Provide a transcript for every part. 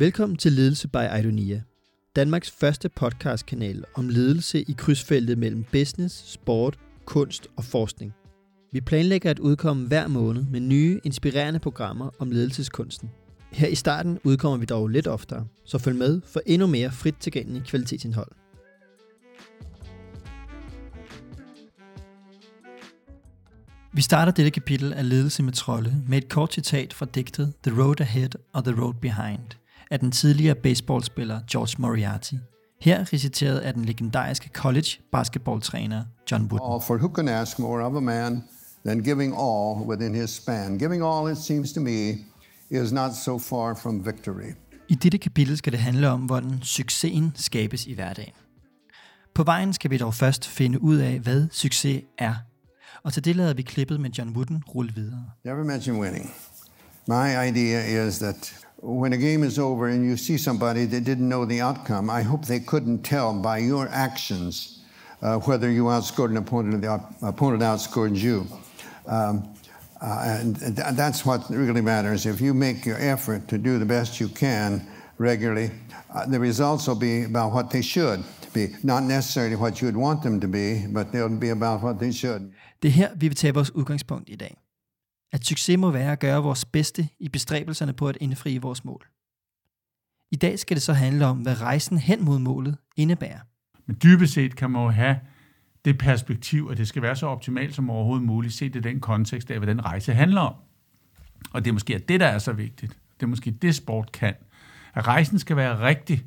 Velkommen til Ledelse by Idonia. Danmarks første podcastkanal om ledelse i krydsfeltet mellem business, sport, kunst og forskning. Vi planlægger at udkomme hver måned med nye, inspirerende programmer om ledelseskunsten. Her i starten udkommer vi dog lidt oftere, så følg med for endnu mere frit tilgængelig kvalitetsindhold. Vi starter dette kapitel af Ledelse med trolde med et kort citat fra digtet The Road Ahead og The Road Behind af den tidligere baseballspiller George Moriarty. Her reciteret af den legendariske college basketballtræner John Wooden. All, for who can ask more of a man than giving all within his span? Giving all, it seems to me, is not so far from victory. I dette kapitel skal det handle om, hvordan succesen skabes i hverdagen. På vejen skal vi dog først finde ud af, hvad succes er. Og til det lader vi klippet med John Wooden rulle videre. Never mention winning. My idea is that when a game is over and you see somebody that didn't know the outcome, I hope they couldn't tell by your actions uh, whether you outscored an opponent or the op- opponent outscored you. Um, uh, and th- that's what really matters. If you make your effort to do the best you can regularly, uh, the results will be about what they should be. Not necessarily what you'd want them to be, but they'll be about what they should. Det er her, vi vil tage vores udgangspunkt i dag. At succes må være at gøre vores bedste i bestræbelserne på at indfri vores mål. I dag skal det så handle om, hvad rejsen hen mod målet indebærer. Men dybest set kan man jo have det perspektiv, at det skal være så optimalt som overhovedet muligt, set i den kontekst af, hvad den rejse handler om. Og det er måske det, der er så vigtigt. Det er måske det, sport kan. At rejsen skal være rigtig,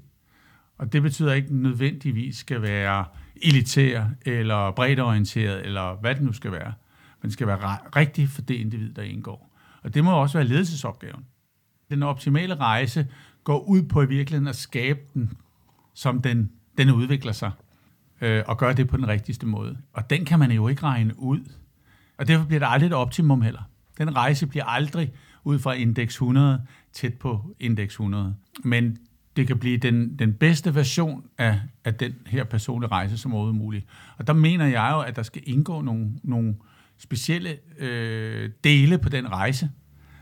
og det betyder ikke nødvendigvis skal være elitær, eller bredt orienteret, eller hvad det nu skal være. Men det skal være rigtig for det individ, der indgår. Og det må også være ledelsesopgaven. Den optimale rejse går ud på i virkeligheden at skabe den, som den, den udvikler sig, øh, og gøre det på den rigtigste måde. Og den kan man jo ikke regne ud. Og derfor bliver det aldrig et optimum heller. Den rejse bliver aldrig ud fra indeks 100 tæt på indeks 100. Men det kan blive den, den bedste version af, af den her personlige rejse som overhovedet muligt. Og der mener jeg jo, at der skal indgå nogle, nogle specielle øh, dele på den rejse,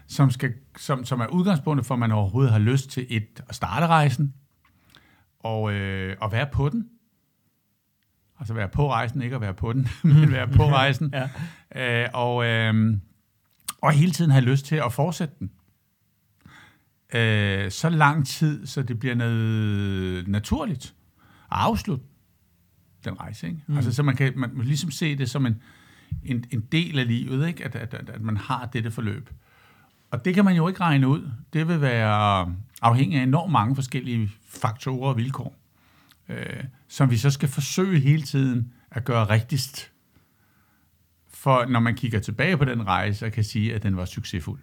som, skal, som, som er udgangspunktet for, at man overhovedet har lyst til et at starte rejsen, og, øh, og være på den. Altså være på rejsen, ikke at være på den, men være på rejsen. ja. øh, og, øh, og hele tiden have lyst til at fortsætte den. Øh, så lang tid, så det bliver noget naturligt at afslutte den rejse. Ikke? Mm. Altså, så man kan, man, ligesom se det som en, en, en del af livet, ikke? At, at, at, at man har dette forløb. Og det kan man jo ikke regne ud. Det vil være afhængig af enormt mange forskellige faktorer og vilkår, øh, som vi så skal forsøge hele tiden at gøre rigtigst. For når man kigger tilbage på den rejse, og kan sige, at den var succesfuld.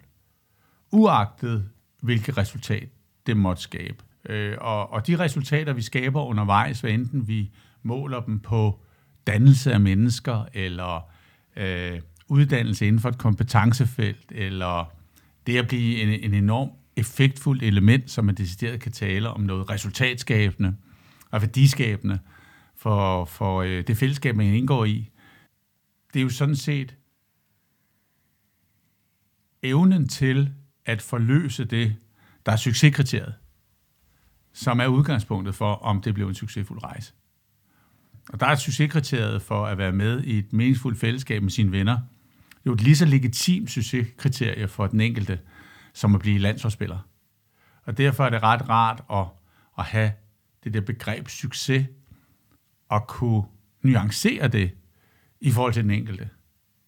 Uagtet hvilket resultat det måtte skabe. Øh, og, og de resultater, vi skaber undervejs, hvad enten vi måler dem på dannelse af mennesker, eller øh, uddannelse inden for et kompetencefelt, eller det at blive en, en enorm effektfuldt element, som man decideret kan tale om noget resultatskabende og værdiskabende for, for øh, det fællesskab, man indgår i. Det er jo sådan set evnen til at forløse det, der er succeskriteriet, som er udgangspunktet for, om det bliver en succesfuld rejse. Og der er succeskriteriet for at være med i et meningsfuldt fællesskab med sine venner, jo et lige så legitimt succeskriterie for den enkelte, som at blive landsholdsspiller. Og derfor er det ret rart at, at have det der begreb succes, og kunne nuancere det i forhold til den enkelte.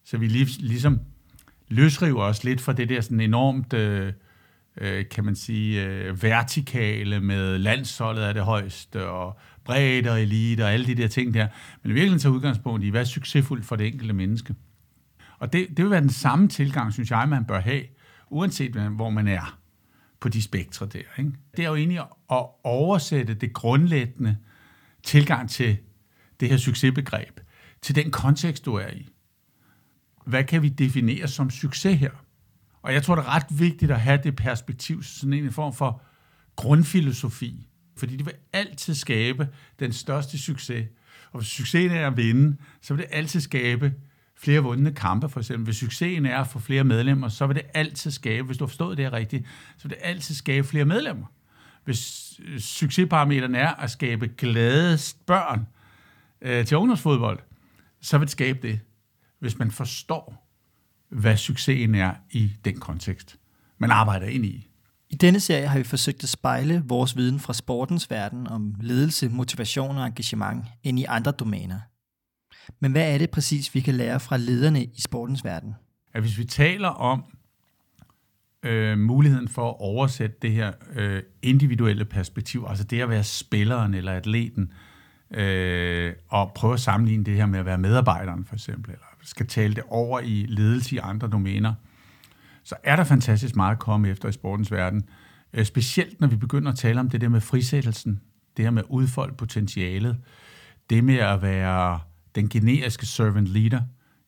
Så vi ligesom løsriver os lidt fra det der sådan enormt, øh, øh, kan man sige, øh, vertikale med landsholdet er det højeste, og bredt og elite og alle de der ting der. Men virkelig tager udgangspunkt i, hvad er succesfuldt for det enkelte menneske. Og det, det vil være den samme tilgang, synes jeg, man bør have, uanset hvor man er på de spektre der. Ikke? Det er jo egentlig at oversætte det grundlæggende tilgang til det her succesbegreb, til den kontekst, du er i. Hvad kan vi definere som succes her? Og jeg tror, det er ret vigtigt at have det perspektiv, sådan en form for grundfilosofi, fordi det vil altid skabe den største succes. Og hvis succesen er at vinde, så vil det altid skabe flere vundne kampe, for eksempel. Hvis succesen er at få flere medlemmer, så vil det altid skabe, hvis du har forstået det her rigtigt, så vil det altid skabe flere medlemmer. hvis øh, succesparameteren er at skabe glade børn øh, til ungdomsfodbold, så vil det skabe det, hvis man forstår, hvad succesen er i den kontekst, man arbejder ind i. I denne serie har vi forsøgt at spejle vores viden fra sportens verden om ledelse, motivation og engagement ind i andre domæner. Men hvad er det præcis, vi kan lære fra lederne i sportens verden? At hvis vi taler om øh, muligheden for at oversætte det her øh, individuelle perspektiv, altså det at være spilleren eller atleten, øh, og prøve at sammenligne det her med at være medarbejderen for eksempel, eller skal tale det over i ledelse i andre domæner, så er der fantastisk meget at komme efter i sportens verden. Øh, specielt når vi begynder at tale om det der med frisættelsen, det her med udfolde potentialet, det med at være den generiske servant leader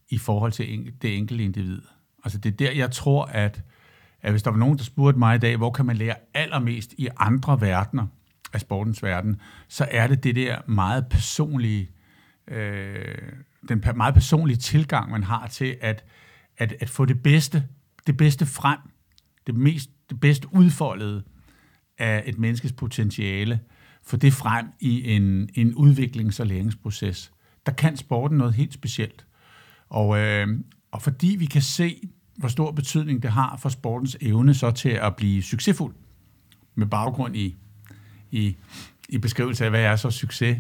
i forhold til det enkelte individ. Altså det er der, jeg tror, at, at hvis der var nogen, der spurgte mig i dag, hvor kan man lære allermest i andre verdener af sportens verden, så er det det der meget personlige, øh, den meget personlige tilgang, man har til at, at, at få det bedste, det bedste frem, det, mest, det bedste udfoldede af et menneskes potentiale, for det frem i en, en udviklings- og læringsproces der kan sporten noget helt specielt. Og, øh, og fordi vi kan se, hvor stor betydning det har for sportens evne så til at blive succesfuld, med baggrund i, i, i beskrivelse af, hvad er så succes,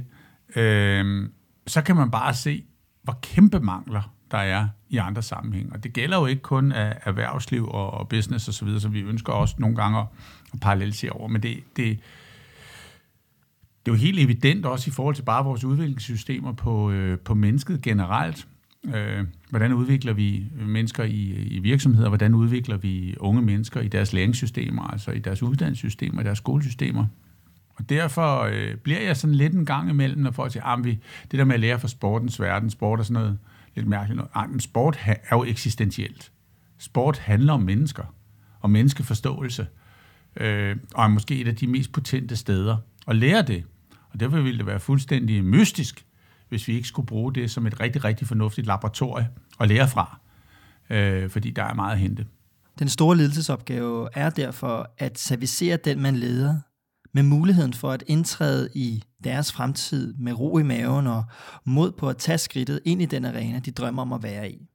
øh, så kan man bare se, hvor kæmpe mangler der er i andre sammenhænge. Og det gælder jo ikke kun af erhvervsliv og, og business osv., så som vi ønsker også nogle gange at, at parallelisere over, men det, det, det er jo helt evident også i forhold til bare vores udviklingssystemer på, øh, på mennesket generelt. Øh, hvordan udvikler vi mennesker i, i virksomheder? Hvordan udvikler vi unge mennesker i deres læringssystemer, altså i deres uddannelsessystemer, i deres skolesystemer? Og derfor øh, bliver jeg sådan lidt en gang imellem, når folk siger, ah, at vi, det der med at lære fra sportens verden, sport er sådan noget lidt mærkeligt noget. Ej, men sport er jo eksistentielt. Sport handler om mennesker, og menneskeforståelse, øh, og er måske et af de mest potente steder at lære det. Og derfor ville det være fuldstændig mystisk, hvis vi ikke skulle bruge det som et rigtig, rigtig fornuftigt laboratorie at lære fra. Øh, fordi der er meget at hente. Den store ledelsesopgave er derfor at servicere den, man leder, med muligheden for at indtræde i deres fremtid med ro i maven og mod på at tage skridtet ind i den arena, de drømmer om at være i.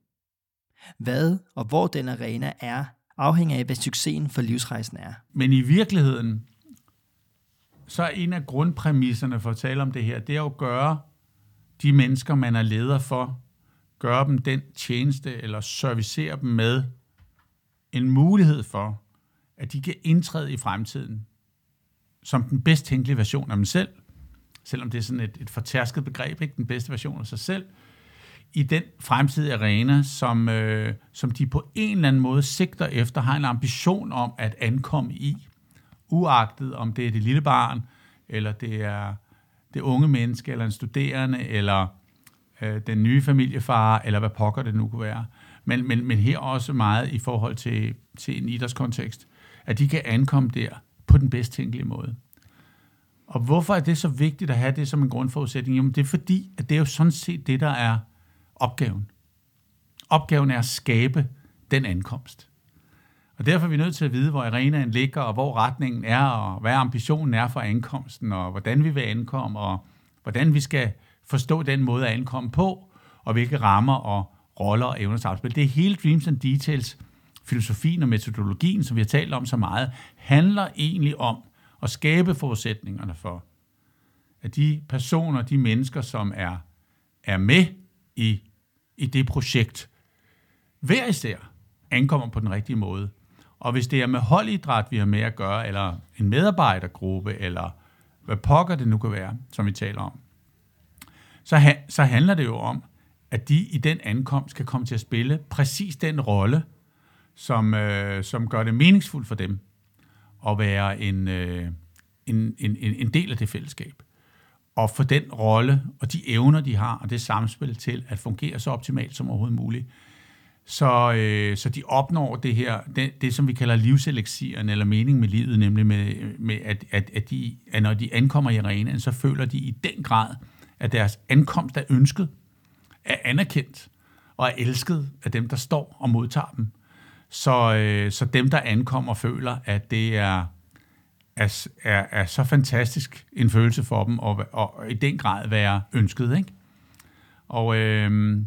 Hvad og hvor den arena er, afhænger af, hvad succesen for livsrejsen er. Men i virkeligheden så er en af grundpræmisserne for at tale om det her, det er at gøre de mennesker, man er leder for, gøre dem den tjeneste eller servicere dem med en mulighed for, at de kan indtræde i fremtiden som den bedst tænkelige version af dem selv, selvom det er sådan et, et fortærsket begreb, ikke? Den bedste version af sig selv, i den fremtidige arena, som, øh, som de på en eller anden måde sigter efter, har en ambition om at ankomme i. Uagtet om det er det lille barn, eller det er det unge menneske, eller en studerende, eller øh, den nye familiefar, eller hvad pokker det nu kunne være. Men, men, men her også meget i forhold til, til en idrætskontekst, at de kan ankomme der på den bedst tænkelige måde. Og hvorfor er det så vigtigt at have det som en grundforudsætning? Jamen det er fordi, at det er jo sådan set det, der er opgaven. Opgaven er at skabe den ankomst. Og derfor er vi nødt til at vide, hvor arenaen ligger, og hvor retningen er, og hvad ambitionen er for ankomsten, og hvordan vi vil ankomme, og hvordan vi skal forstå den måde at ankomme på, og hvilke rammer og roller og evner til Det er hele Dreams and Details, filosofien og metodologien, som vi har talt om så meget, handler egentlig om at skabe forudsætningerne for, at de personer, de mennesker, som er, er med i, i det projekt, hver især ankommer på den rigtige måde, og hvis det er med holdidræt, vi har med at gøre, eller en medarbejdergruppe, eller hvad pokker det nu kan være, som vi taler om, så, ha, så handler det jo om, at de i den ankomst kan komme til at spille præcis den rolle, som, øh, som gør det meningsfuldt for dem at være en, øh, en, en, en del af det fællesskab. Og for den rolle og de evner, de har, og det samspil til at fungere så optimalt som overhovedet muligt, så, øh, så de opnår det her, det, det som vi kalder livseleksieren, eller mening med livet, nemlig med, med at, at, at, de, at når de ankommer i arenaen, så føler de i den grad, at deres ankomst er ønsket, er anerkendt og er elsket af dem, der står og modtager dem. Så, øh, så dem, der ankommer, føler, at det er er, er, er så fantastisk en følelse for dem, og, og i den grad være ønsket. Ikke? Og, øh,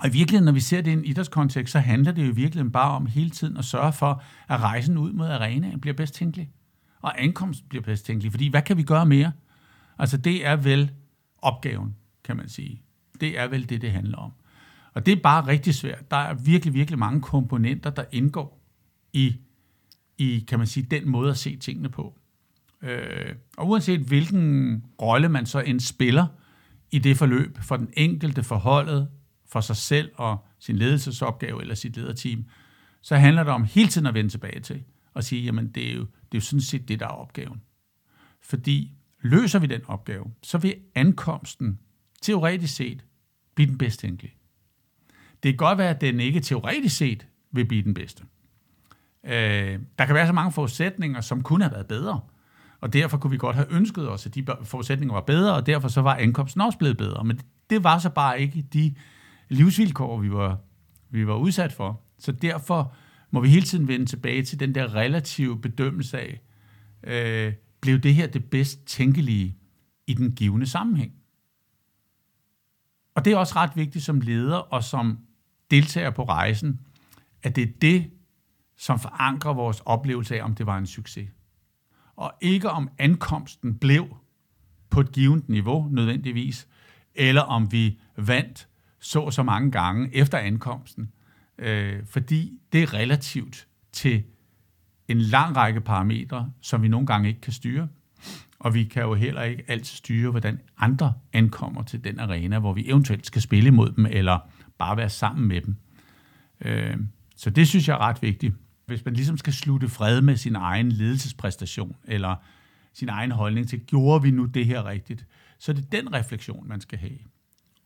og i virkeligheden, når vi ser det i en idrætskontekst, så handler det jo i virkeligheden bare om hele tiden at sørge for, at rejsen ud mod arenaen bliver bedst tænkelig. Og ankomst bliver bedst tænkelig. Fordi hvad kan vi gøre mere? Altså det er vel opgaven, kan man sige. Det er vel det, det handler om. Og det er bare rigtig svært. Der er virkelig, virkelig mange komponenter, der indgår i, i kan man sige, den måde at se tingene på. Øh, og uanset hvilken rolle man så end spiller i det forløb, for den enkelte forholdet, for sig selv og sin ledelsesopgave eller sit lederteam, så handler det om hele tiden at vende tilbage til og sige, jamen det er jo, det er jo sådan set det, der er opgaven. Fordi løser vi den opgave, så vil ankomsten teoretisk set blive den bedst tænkelige. Det kan godt være, at den ikke teoretisk set vil blive den bedste. Øh, der kan være så mange forudsætninger, som kunne have været bedre, og derfor kunne vi godt have ønsket os, at de forudsætninger var bedre, og derfor så var ankomsten også blevet bedre. Men det var så bare ikke de livsvilkår, vi var, vi var udsat for. Så derfor må vi hele tiden vende tilbage til den der relative bedømmelse af, øh, blev det her det bedst tænkelige i den givende sammenhæng? Og det er også ret vigtigt som leder og som deltager på rejsen, at det er det, som forankrer vores oplevelse af, om det var en succes. Og ikke om ankomsten blev på et givet niveau nødvendigvis, eller om vi vandt så så mange gange efter ankomsten, øh, fordi det er relativt til en lang række parametre, som vi nogle gange ikke kan styre. Og vi kan jo heller ikke altid styre, hvordan andre ankommer til den arena, hvor vi eventuelt skal spille imod dem, eller bare være sammen med dem. Øh, så det synes jeg er ret vigtigt. Hvis man ligesom skal slutte fred med sin egen ledelsespræstation, eller sin egen holdning til, gjorde vi nu det her rigtigt, så er det den refleksion, man skal have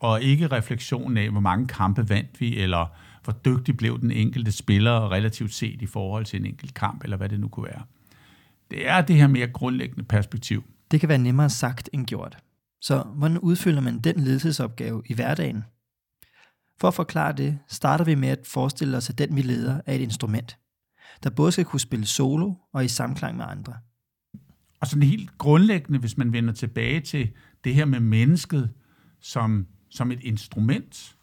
og ikke refleksionen af, hvor mange kampe vandt vi, eller hvor dygtig blev den enkelte spiller relativt set i forhold til en enkelt kamp, eller hvad det nu kunne være. Det er det her mere grundlæggende perspektiv. Det kan være nemmere sagt end gjort. Så hvordan udfylder man den ledelsesopgave i hverdagen? For at forklare det, starter vi med at forestille os, at den vi leder er et instrument, der både skal kunne spille solo og i samklang med andre. Og sådan helt grundlæggende, hvis man vender tilbage til det her med mennesket som som et instrument,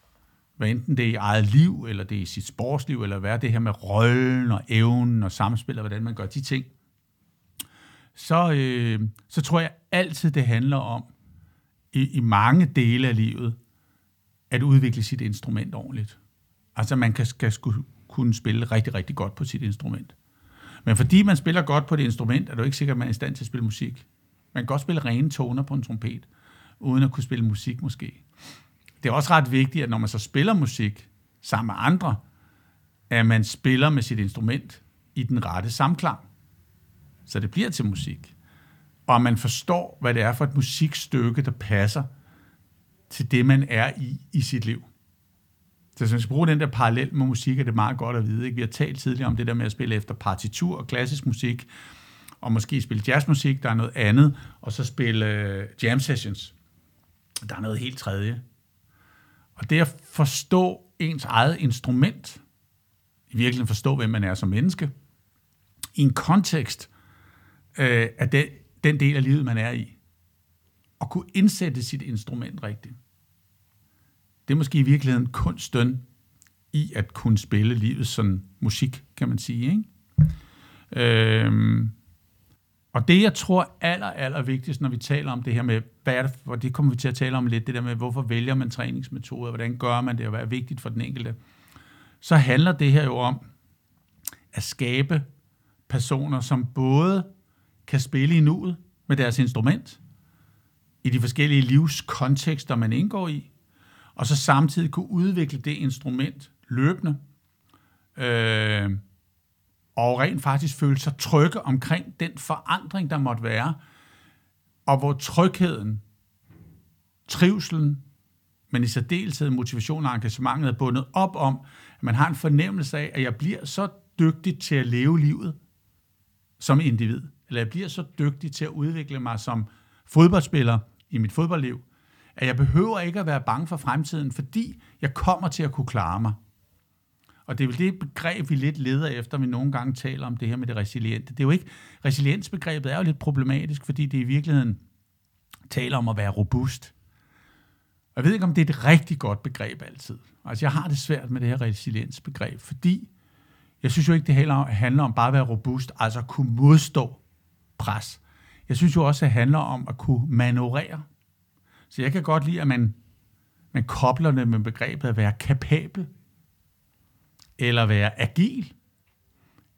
hvad enten det er i eget liv, eller det er i sit sportsliv, eller hvad er det her med rollen og evnen og samspil, og hvordan man gør de ting, så, øh, så tror jeg altid, det handler om, i, i mange dele af livet, at udvikle sit instrument ordentligt. Altså man kan, skal skulle kunne spille rigtig, rigtig godt på sit instrument. Men fordi man spiller godt på det instrument, er du ikke sikker, at man er i stand til at spille musik. Man kan godt spille rene toner på en trompet, uden at kunne spille musik måske det er også ret vigtigt, at når man så spiller musik sammen med andre, at man spiller med sit instrument i den rette samklang, så det bliver til musik. Og man forstår, hvad det er for et musikstykke, der passer til det, man er i i sit liv. Så hvis man skal bruge den der parallel med musik, er det meget godt at vide. Ikke? Vi har talt tidligere om det der med at spille efter partitur og klassisk musik, og måske spille jazzmusik, der er noget andet, og så spille øh, jam sessions. Der er noget helt tredje. Og det at forstå ens eget instrument, i virkeligheden forstå, hvem man er som menneske, i en kontekst øh, af den, den del af livet, man er i, og kunne indsætte sit instrument rigtigt. Det er måske i virkeligheden kunsten i at kunne spille livet sådan musik, kan man sige. Ikke? Øhm, og det, jeg tror aller, aller vigtigst, når vi taler om det her med, hvad er det, for det kommer vi til at tale om lidt, det der med, hvorfor vælger man træningsmetoder, hvordan gør man det, og hvad er vigtigt for den enkelte, så handler det her jo om at skabe personer, som både kan spille i nuet med deres instrument, i de forskellige livskontekster, man indgår i, og så samtidig kunne udvikle det instrument løbende, øh, og rent faktisk føle sig trygge omkring den forandring, der måtte være, og hvor trygheden, trivselen, men i særdeleshed motivation og engagementet er bundet op om, at man har en fornemmelse af, at jeg bliver så dygtig til at leve livet som individ, eller jeg bliver så dygtig til at udvikle mig som fodboldspiller i mit fodboldliv, at jeg behøver ikke at være bange for fremtiden, fordi jeg kommer til at kunne klare mig. Og det er vel det begreb, vi lidt leder efter, vi nogle gange taler om det her med det resiliente. Det er jo ikke, resiliensbegrebet er jo lidt problematisk, fordi det i virkeligheden taler om at være robust. Og jeg ved ikke, om det er et rigtig godt begreb altid. Altså, jeg har det svært med det her resiliensbegreb, fordi jeg synes jo ikke, det handler om bare at være robust, altså at kunne modstå pres. Jeg synes jo også, det handler om at kunne manøvrere. Så jeg kan godt lide, at man, man kobler det med begrebet at være kapabel, eller være agil,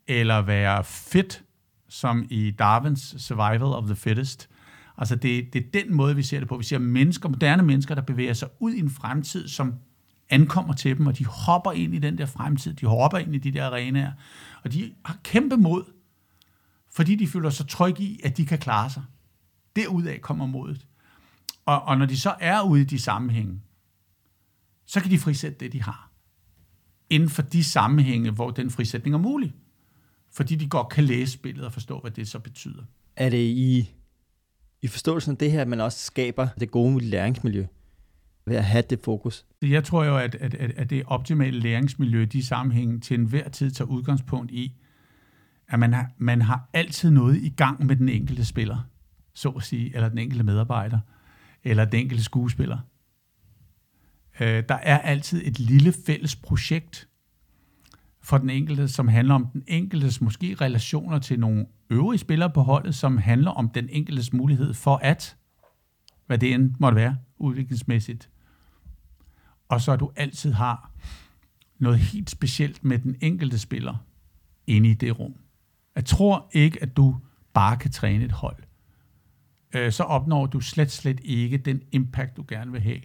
eller være fit, som i Darwins Survival of the Fittest. Altså det, det er den måde, vi ser det på. Vi ser mennesker, moderne mennesker, der bevæger sig ud i en fremtid, som ankommer til dem, og de hopper ind i den der fremtid, de hopper ind i de der arenaer, og de har kæmpe mod, fordi de føler sig trygge i, at de kan klare sig. Derudaf kommer modet. Og, og når de så er ude i de sammenhænge, så kan de frisætte det, de har. Inden for de sammenhænge, hvor den frisætning er mulig. Fordi de godt kan læse spillet og forstå, hvad det så betyder. Er det i, i forståelsen af det her, at man også skaber det gode læringsmiljø? ved at have det fokus? Jeg tror jo, at, at, at det optimale læringsmiljø, de sammenhænge til enhver tid tager udgangspunkt i, at man har, man har altid noget i gang med den enkelte spiller, så at sige, eller den enkelte medarbejder, eller den enkelte skuespiller. Øh, der er altid et lille fælles projekt for den enkelte, som handler om den enkeltes måske relationer til nogle øvrige spillere på holdet, som handler om den enkeltes mulighed for at, hvad det end måtte være, udviklingsmæssigt, og så du altid har noget helt specielt med den enkelte spiller inde i det rum. Jeg tror ikke, at du bare kan træne et hold. Øh, så opnår du slet, slet ikke den impact, du gerne vil have.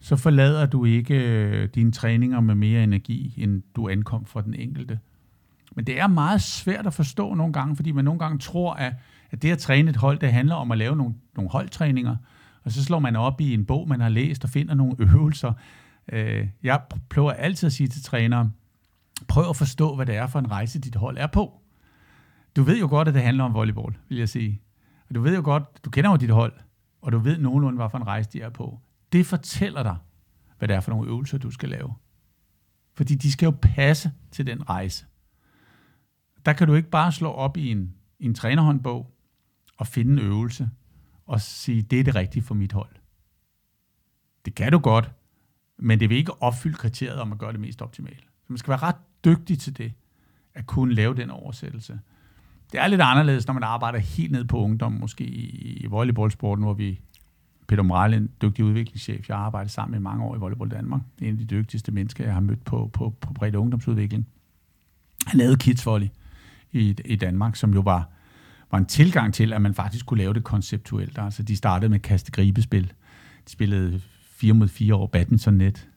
Så forlader du ikke øh, dine træninger med mere energi, end du ankom fra den enkelte. Men det er meget svært at forstå nogle gange, fordi man nogle gange tror, at, at det at træne et hold, det handler om at lave nogle, nogle holdtræninger, og så slår man op i en bog, man har læst, og finder nogle øvelser, Øh, jeg prøver altid at sige til trænere, prøv at forstå, hvad det er for en rejse, dit hold er på. Du ved jo godt, at det handler om volleyball, vil jeg sige. Og du ved jo godt, du kender jo dit hold, og du ved nogenlunde, hvad for en rejse de er på. Det fortæller dig, hvad det er for nogle øvelser, du skal lave. Fordi de skal jo passe til den rejse. Der kan du ikke bare slå op i en, en trænerhåndbog og finde en øvelse og sige, det er det rigtige for mit hold. Det kan du godt, men det vil ikke opfylde kriteriet om at gøre det mest optimalt. Så man skal være ret dygtig til det, at kunne lave den oversættelse. Det er lidt anderledes, når man arbejder helt ned på ungdom, måske i volleyballsporten, hvor vi Peter Moral, en dygtig udviklingschef, jeg har arbejdet sammen med mange år i Volleyball Danmark. Det er en af de dygtigste mennesker, jeg har mødt på, på, på bredt ungdomsudvikling. Han lavede Kids Volley i, i Danmark, som jo var, var en tilgang til, at man faktisk kunne lave det konceptuelt. Altså, de startede med kaste-gribespil. De spillede 4 mod 4 over badmintonnet.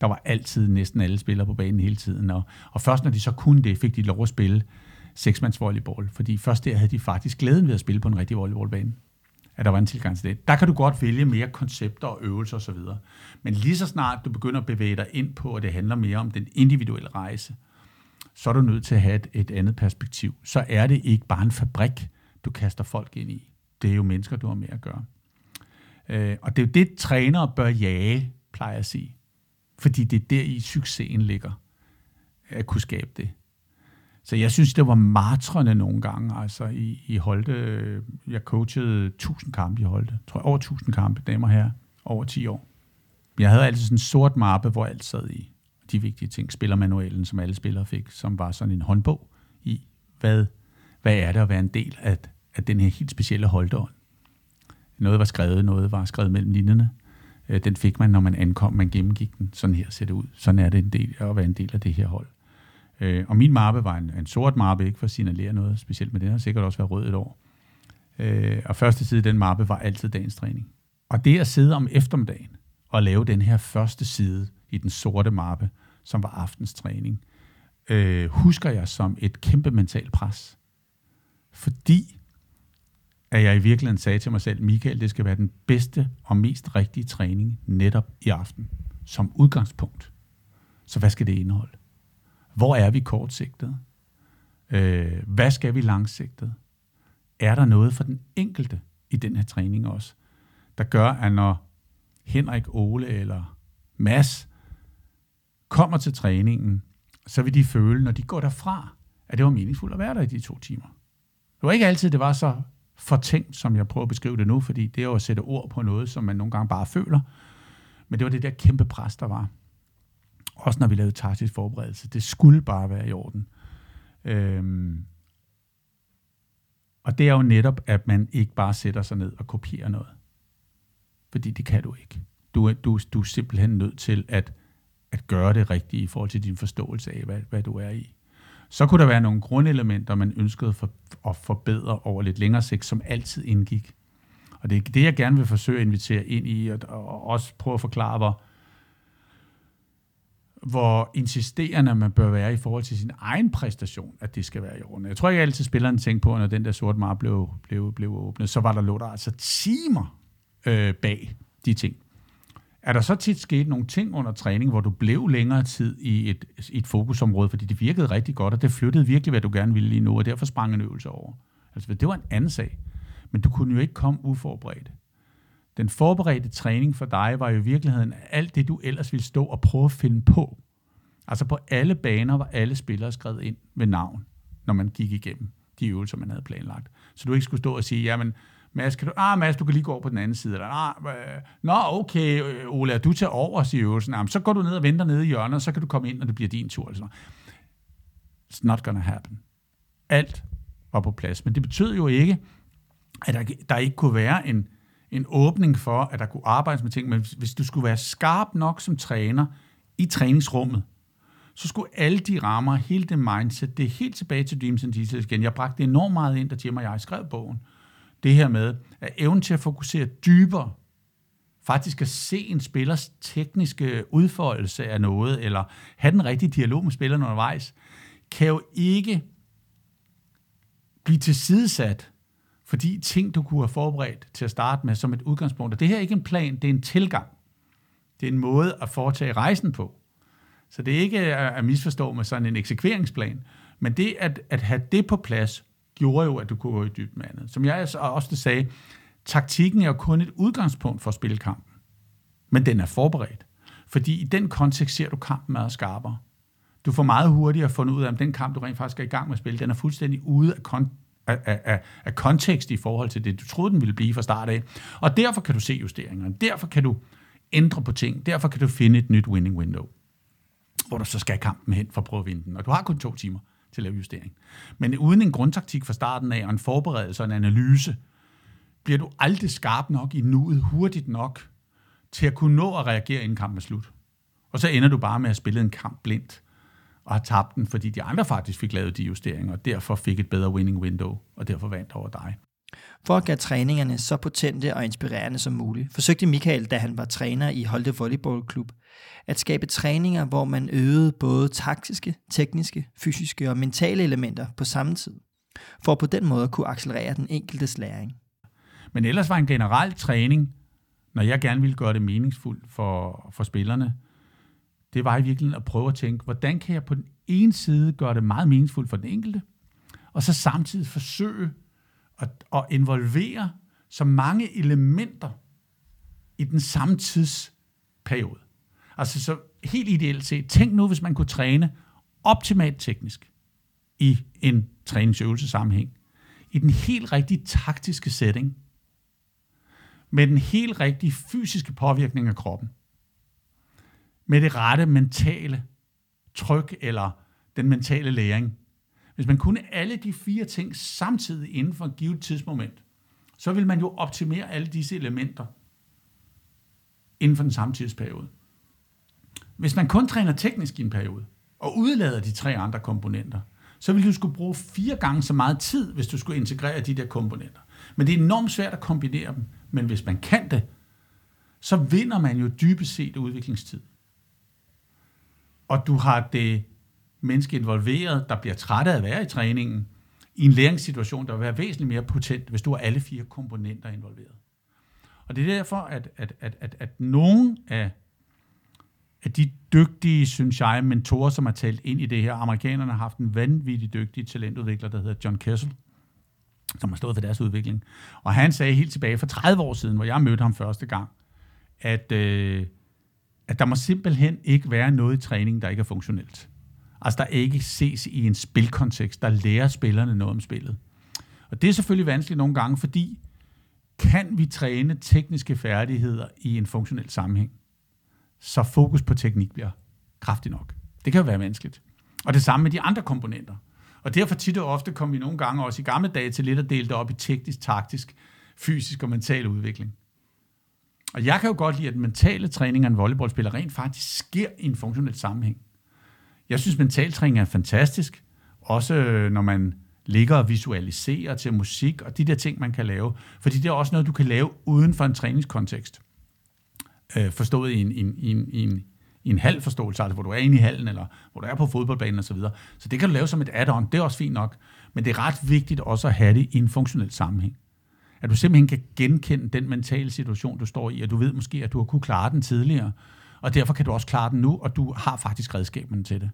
Der var altid næsten alle spillere på banen hele tiden, og, og først når de så kunne det, fik de lov at spille seksmandsvolleyball, fordi først der havde de faktisk glæden ved at spille på en rigtig volleyballbane at der var en tilgang til det. Der kan du godt vælge mere koncepter og øvelser osv. Men lige så snart du begynder at bevæge dig ind på, at det handler mere om den individuelle rejse, så er du nødt til at have et, et andet perspektiv. Så er det ikke bare en fabrik, du kaster folk ind i. Det er jo mennesker, du har med at gøre. Øh, og det er jo det, trænere bør jage, plejer jeg at sige. Fordi det er der i succesen ligger, at kunne skabe det. Så jeg synes, det var martrende nogle gange. Altså i, i Holte, jeg coachede 1000 kampe i Holte. Tror jeg, over 1000 kampe, damer her, over 10 år. Jeg havde altid sådan en sort mappe, hvor alt sad i. De vigtige ting, spillermanualen, som alle spillere fik, som var sådan en håndbog i, hvad, hvad er det at være en del af, af den her helt specielle Holteånd. Noget var skrevet, noget var skrevet mellem linjerne. Øh, den fik man, når man ankom, man gennemgik den. Sådan her ser det ud. Sådan er det en del, at være en del af det her hold. Øh, og min mappe var en, en sort mappe, ikke for at signalere noget specielt, men den har sikkert også været rød et år. Øh, og første side af den mappe var altid dagens træning. Og det at sidde om eftermiddagen og lave den her første side i den sorte mappe, som var aftens træning, øh, husker jeg som et kæmpe mentalt pres. Fordi at jeg i virkeligheden sagde til mig selv, Michael, det skal være den bedste og mest rigtige træning netop i aften, som udgangspunkt. Så hvad skal det indeholde? Hvor er vi kortsigtet? Øh, hvad skal vi langsigtet? Er der noget for den enkelte i den her træning også, der gør, at når Henrik, Ole eller Mads kommer til træningen så vil de føle, når de går derfra, at det var meningsfuldt at være der i de to timer. Det var ikke altid, det var så fortænkt, som jeg prøver at beskrive det nu, fordi det er jo at sætte ord på noget, som man nogle gange bare føler. Men det var det der kæmpe pres, der var. Også når vi lavede taktisk forberedelse. Det skulle bare være i orden. Øhm, og det er jo netop, at man ikke bare sætter sig ned og kopierer noget. Fordi det kan du ikke. Du er, du, du er simpelthen nødt til at, at gøre det rigtige i forhold til din forståelse af, hvad, hvad du er i. Så kunne der være nogle grundelementer, man ønskede for, at forbedre over lidt længere sigt, som altid indgik. Og det er det, jeg gerne vil forsøge at invitere ind i, og, og også prøve at forklare, hvor, hvor insisterende man bør være i forhold til sin egen præstation, at det skal være i orden. Jeg tror ikke altid, spilleren tænkte på, når den der sorte mar blev, blev, blev åbnet, så var der lå der altså timer øh, bag de ting. Er der så tit sket nogle ting under træning, hvor du blev længere tid i et, i et fokusområde, fordi det virkede rigtig godt, og det flyttede virkelig, hvad du gerne ville lige nu, og derfor sprang en øvelse over? Altså, det var en anden sag. Men du kunne jo ikke komme uforberedt. Den forberedte træning for dig var jo i virkeligheden alt det, du ellers ville stå og prøve at finde på. Altså på alle baner var alle spillere skrevet ind med navn, når man gik igennem de øvelser, man havde planlagt. Så du ikke skulle stå og sige, jamen, Mads, kan du, ah, Mads, du kan lige gå over på den anden side. Eller, ah, øh, nå, okay, øh, Ole, Ola, du tager over, siger øvelsen. Jamen, så går du ned og venter nede i hjørnet, og så kan du komme ind, når det bliver din tur. Eller sådan. It's not gonna happen. Alt var på plads. Men det betød jo ikke, at der, der ikke kunne være en, en åbning for, at der kunne arbejdes med ting. Men hvis du skulle være skarp nok som træner i træningsrummet, så skulle alle de rammer, hele det mindset, det er helt tilbage til Dreams and Details igen. Jeg bragte enormt meget ind, da Jim og jeg skrev bogen det her med, at evnen til at fokusere dybere, faktisk at se en spillers tekniske udfoldelse af noget, eller have den rigtige dialog med spilleren undervejs, kan jo ikke blive tilsidesat, fordi ting, du kunne have forberedt til at starte med som et udgangspunkt. Og det her er ikke en plan, det er en tilgang. Det er en måde at foretage rejsen på. Så det er ikke at misforstå med sådan en eksekveringsplan, men det at, at have det på plads, gjorde jo, at du kunne gå i dybden med andet. Som jeg også sagde, taktikken er jo kun et udgangspunkt for at spille kampen. Men den er forberedt. Fordi i den kontekst ser du kampen meget skarpere. Du får meget hurtigere fundet ud af, om den kamp, du rent faktisk er i gang med at spille, den er fuldstændig ude af, kon- af, af, af kontekst i forhold til det, du troede, den ville blive fra start af. Og derfor kan du se justeringerne. Derfor kan du ændre på ting. Derfor kan du finde et nyt winning window, hvor du så skal kampen hen for at prøve at vinde den. Og du har kun to timer til at lave justering. Men uden en grundtaktik fra starten af, og en forberedelse og en analyse, bliver du aldrig skarp nok i nuet, hurtigt nok, til at kunne nå at reagere, inden kampen er slut. Og så ender du bare med at spille en kamp blindt, og har tabt den, fordi de andre faktisk fik lavet de justeringer, og derfor fik et bedre winning window, og derfor vandt over dig. For at gøre træningerne så potente og inspirerende som muligt, forsøgte Michael, da han var træner i Holte Volleyball Club, at skabe træninger, hvor man øvede både taktiske, tekniske, fysiske og mentale elementer på samme tid, for på den måde at kunne accelerere den enkeltes læring. Men ellers var en generel træning, når jeg gerne ville gøre det meningsfuldt for, for spillerne, det var i virkeligheden at prøve at tænke, hvordan kan jeg på den ene side gøre det meget meningsfuldt for den enkelte, og så samtidig forsøge at, at involvere så mange elementer i den samme tidsperiode. Altså så helt ideelt set, tænk nu, hvis man kunne træne optimalt teknisk i en træningsøvelse sammenhæng, i den helt rigtige taktiske setting, med den helt rigtige fysiske påvirkning af kroppen, med det rette mentale tryk eller den mentale læring. Hvis man kunne alle de fire ting samtidig inden for et givet tidsmoment, så vil man jo optimere alle disse elementer inden for den samme tidsperiode. Hvis man kun træner teknisk i en periode, og udlader de tre andre komponenter, så vil du skulle bruge fire gange så meget tid, hvis du skulle integrere de der komponenter. Men det er enormt svært at kombinere dem. Men hvis man kan det, så vinder man jo dybest set udviklingstid. Og du har det menneske involveret, der bliver træt af at være i træningen, i en læringssituation, der vil være væsentligt mere potent, hvis du har alle fire komponenter involveret. Og det er derfor, at, at, at, at, at nogen af af de dygtige, synes jeg, mentorer, som har talt ind i det her. Amerikanerne har haft en vanvittig dygtig talentudvikler, der hedder John Kessel, som har stået for deres udvikling. Og han sagde helt tilbage for 30 år siden, hvor jeg mødte ham første gang, at, øh, at der må simpelthen ikke være noget i træningen, der ikke er funktionelt. Altså der ikke ses i en spilkontekst, der lærer spillerne noget om spillet. Og det er selvfølgelig vanskeligt nogle gange, fordi kan vi træne tekniske færdigheder i en funktionel sammenhæng, så fokus på teknik bliver kraftig nok. Det kan jo være vanskeligt. Og det samme med de andre komponenter. Og derfor tit og ofte kom vi nogle gange også i gamle dage til lidt at dele det op i teknisk, taktisk, fysisk og mental udvikling. Og jeg kan jo godt lide, at mentale træning af en volleyballspiller rent faktisk sker i en funktionel sammenhæng. Jeg synes, mental træning er fantastisk, også øh, når man ligger og visualiserer til musik og de der ting, man kan lave. Fordi det er også noget, du kan lave uden for en træningskontekst. Øh, forstået i en, i, en, i, en, i, en, i en halv forståelse, altså hvor du er inde i hallen, eller hvor du er på fodboldbanen osv. Så, videre. så det kan du lave som et add-on, det er også fint nok. Men det er ret vigtigt også at have det i en funktionel sammenhæng. At du simpelthen kan genkende den mentale situation, du står i, og du ved måske, at du har kunne klare den tidligere, og derfor kan du også klare den nu, og du har faktisk redskaberne til det.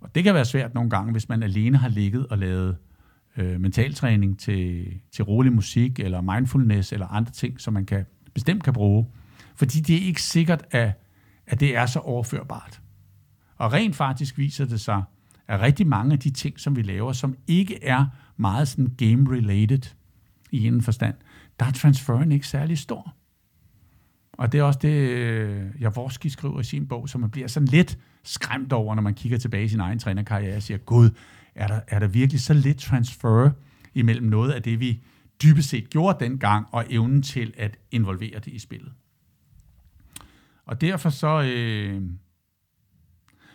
Og det kan være svært nogle gange, hvis man alene har ligget og lavet øh, mentaltræning til, til rolig musik, eller mindfulness, eller andre ting, som man kan, bestemt kan bruge. Fordi det er ikke sikkert, at, at det er så overførbart. Og rent faktisk viser det sig, at rigtig mange af de ting, som vi laver, som ikke er meget sådan game-related i en forstand, der er transferen ikke særlig stor. Og det er også det, øh, Javorski skriver i sin bog, som man bliver sådan lidt skræmt over, når man kigger tilbage i sin egen trænerkarriere og siger, Gud, er der, er der virkelig så lidt transfer imellem noget af det, vi dybest set gjorde dengang, og evnen til at involvere det i spillet. Og derfor så, øh,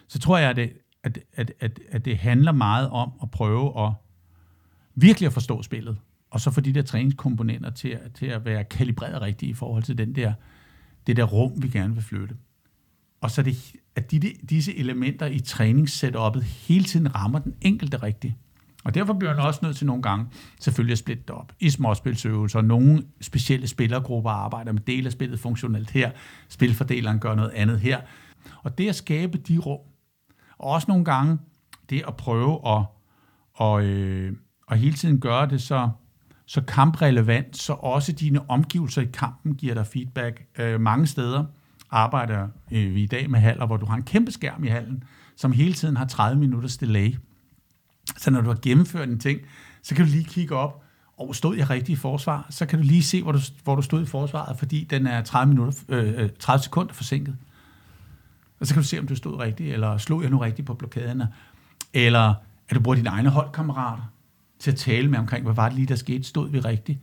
så tror jeg, at det, at, at, at, at det handler meget om at prøve at virkelig at forstå spillet, og så få de der træningskomponenter til, til at være kalibreret rigtigt i forhold til den der, det der rum, vi gerne vil flytte. Og så det, at de, disse elementer i træningssetuppet hele tiden rammer den enkelte rigtigt. Og derfor bliver man også nødt til nogle gange selvfølgelig at splitte det op i småspilsøvelser. Nogle specielle spillergrupper arbejder med del af spillet funktionelt her. Spilfordeleren gør noget andet her. Og det at skabe de rum, og også nogle gange det at prøve at, og, øh, og hele tiden gøre det så, så kamprelevant, så også dine omgivelser i kampen giver dig feedback øh, mange steder arbejder øh, vi i dag med haller, hvor du har en kæmpe skærm i hallen, som hele tiden har 30 minutters delay. Så når du har gennemført en ting, så kan du lige kigge op, og stod jeg rigtigt i forsvar, så kan du lige se, hvor du, hvor du stod i forsvaret, fordi den er 30, minutter, øh, øh 30 sekunder forsinket. Og så kan du se, om du stod rigtigt, eller slog jeg nu rigtigt på blokaderne, eller at du bruger dine egne holdkammerater til at tale med omkring, hvad var det lige, der skete, stod vi rigtigt,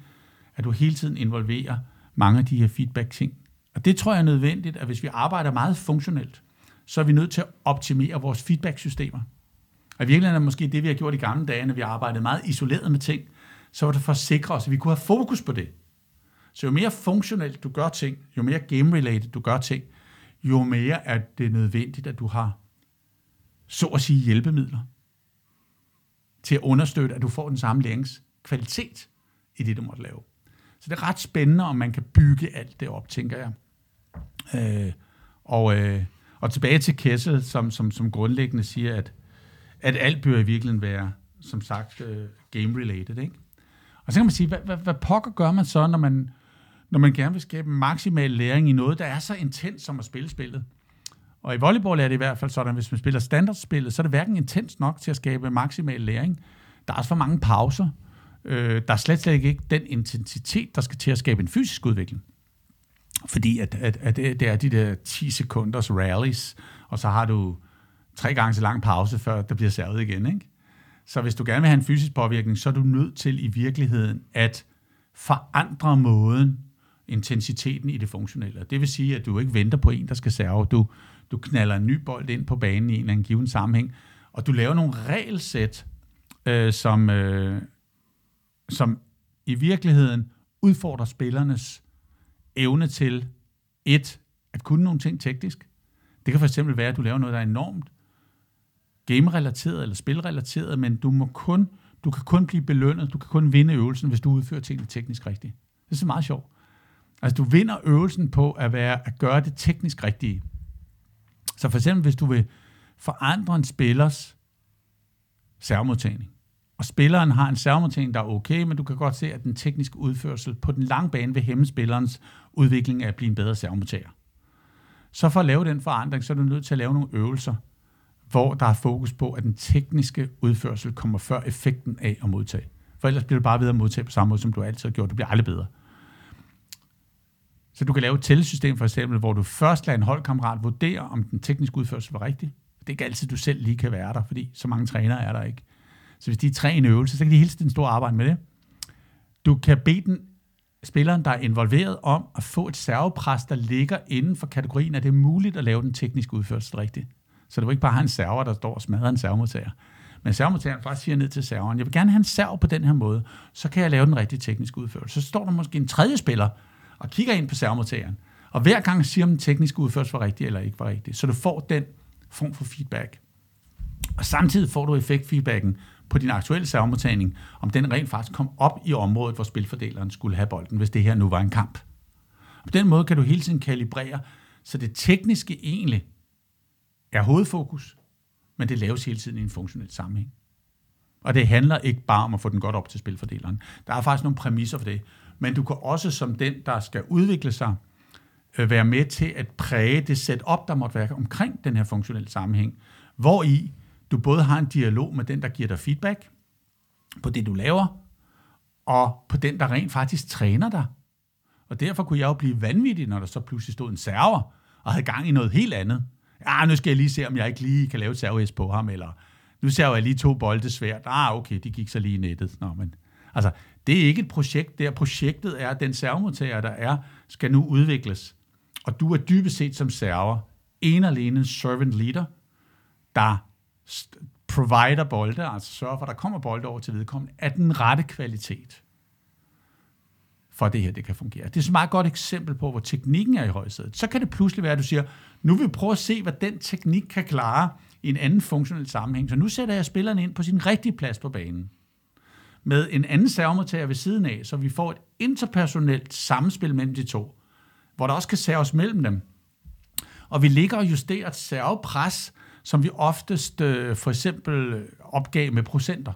at du hele tiden involverer mange af de her feedback-ting og det tror jeg er nødvendigt, at hvis vi arbejder meget funktionelt, så er vi nødt til at optimere vores feedback-systemer. Og i virkeligheden er det måske det, vi har gjort i gamle dage, når vi arbejdede meget isoleret med ting, så var det for at sikre os, at vi kunne have fokus på det. Så jo mere funktionelt du gør ting, jo mere game-related du gør ting, jo mere er det nødvendigt, at du har, så at sige, hjælpemidler til at understøtte, at du får den samme læringskvalitet i det, du måtte lave. Så det er ret spændende, om man kan bygge alt det op, tænker jeg. Øh, og, øh, og tilbage til Kessel, som, som, som grundlæggende siger, at, at alt bør i virkeligheden være, som sagt, øh, game-related. Ikke? Og så kan man sige, hvad, hvad, hvad pokker gør man så, når man, når man gerne vil skabe maksimal læring i noget, der er så intens som at spille spillet? Og i volleyball er det i hvert fald sådan, at hvis man spiller standardspillet, så er det hverken intens nok til at skabe maksimal læring. Der er også for mange pauser. Øh, der er slet, slet ikke den intensitet, der skal til at skabe en fysisk udvikling. Fordi at, at, at det er de der 10 sekunders rallies, og så har du tre gange så lang pause, før der bliver servet igen. Ikke? Så hvis du gerne vil have en fysisk påvirkning, så er du nødt til i virkeligheden at forandre måden, intensiteten i det funktionelle. Det vil sige, at du ikke venter på en, der skal serve. Du, du knaller en ny bold ind på banen i en eller anden given sammenhæng, og du laver nogle regelsæt, øh, som, øh, som i virkeligheden udfordrer spillernes evne til et, at kunne nogle ting teknisk. Det kan for eksempel være, at du laver noget, der er enormt game-relateret eller spilrelateret, men du må kun, du kan kun blive belønnet, du kan kun vinde øvelsen, hvis du udfører tingene teknisk rigtigt. Det er så meget sjovt. Altså, du vinder øvelsen på at, være, at gøre det teknisk rigtige. Så for eksempel, hvis du vil forandre en spillers servomodtagning, og spilleren har en servomodtagning, der er okay, men du kan godt se, at den tekniske udførsel på den lange bane vil hæmme spillerens udvikling af at blive en bedre servomodtager. Så for at lave den forandring, så er du nødt til at lave nogle øvelser, hvor der er fokus på, at den tekniske udførsel kommer før effekten af at modtage. For ellers bliver du bare ved at modtage på samme måde, som du altid har gjort. Du bliver aldrig bedre. Så du kan lave et tællesystem for eksempel, hvor du først lader en holdkammerat vurdere, om den tekniske udførsel var rigtig. Det er ikke altid, du selv lige kan være der, fordi så mange trænere er der ikke. Så hvis de er tre en øvelse, så kan de hele tiden stå og arbejde med det. Du kan bede den spilleren, der er involveret, om at få et servepres, der ligger inden for kategorien, at det er muligt at lave den tekniske udførsel rigtigt. Så du ikke bare har en server, der står og smadrer en servomodtager. Men servomodtageren faktisk siger ned til serveren, jeg vil gerne have en serv på den her måde, så kan jeg lave den rigtige tekniske udførelse. Så står der måske en tredje spiller og kigger ind på servomodtageren, og hver gang siger, om den tekniske udførelse var rigtig eller ikke var rigtig. Så du får den form for feedback. Og samtidig får du effektfeedbacken på din aktuelle servomodtagning, om den rent faktisk kom op i området, hvor spilfordeleren skulle have bolden, hvis det her nu var en kamp. Og på den måde kan du hele tiden kalibrere, så det tekniske egentlig er hovedfokus, men det laves hele tiden i en funktionel sammenhæng. Og det handler ikke bare om at få den godt op til spilfordeleren. Der er faktisk nogle præmisser for det. Men du kan også som den, der skal udvikle sig, øh, være med til at præge det setup, der måtte være omkring den her funktionelle sammenhæng, hvor i du både har en dialog med den, der giver dig feedback på det, du laver, og på den, der rent faktisk træner dig. Og derfor kunne jeg jo blive vanvittig, når der så pludselig stod en server og havde gang i noget helt andet. Ja, nu skal jeg lige se, om jeg ikke lige kan lave et servo på ham, eller nu ser jeg lige to bolde svært. Ah, okay, de gik så lige i nettet. Nå, men, altså, det er ikke et projekt der. Projektet er, at den servomodtager, der er, skal nu udvikles. Og du er dybest set som server en alene servant leader, der provider bolde, altså sørger for, at der kommer bolde over til vedkommende, af den rette kvalitet for at det her det kan fungere. Det er et meget godt eksempel på, hvor teknikken er i højsædet. Så kan det pludselig være, at du siger, nu vil vi prøve at se, hvad den teknik kan klare i en anden funktionel sammenhæng. Så nu sætter jeg spilleren ind på sin rigtige plads på banen. Med en anden servomodtager ved siden af, så vi får et interpersonelt samspil mellem de to, hvor der også kan serves mellem dem. Og vi ligger og justerer et servepres, som vi oftest øh, for eksempel øh, opgav med procenter.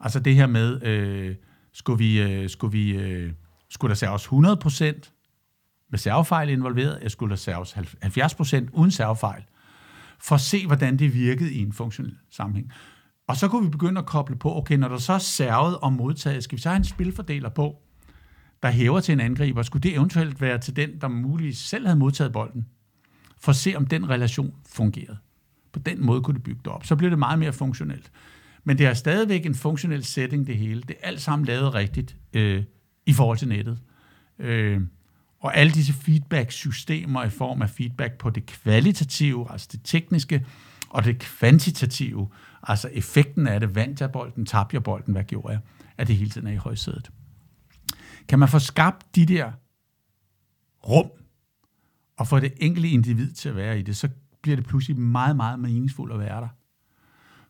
Altså det her med, øh, skulle vi, øh, skulle vi øh, skulle der serves 100% med servefejl involveret, eller skulle der serves 70% uden servefejl, for at se, hvordan det virkede i en funktionel sammenhæng. Og så kunne vi begynde at koble på, okay, når der så er servet og modtaget, skal vi så have en spilfordeler på, der hæver til en angriber, skulle det eventuelt være til den, der muligvis selv havde modtaget bolden, for at se, om den relation fungerede. På den måde kunne det bygge det op. Så bliver det meget mere funktionelt. Men det er stadigvæk en funktionel setting, det hele. Det er alt sammen lavet rigtigt øh, i forhold til nettet. Øh, og alle disse feedback-systemer i form af feedback på det kvalitative, altså det tekniske, og det kvantitative, altså effekten af det, vandt jeg bolden, tabte jeg bolden, hvad gjorde jeg, at det hele tiden er i højsædet. Kan man få skabt de der rum, og få det enkelte individ til at være i det, så bliver det pludselig meget, meget meningsfuldt at være der.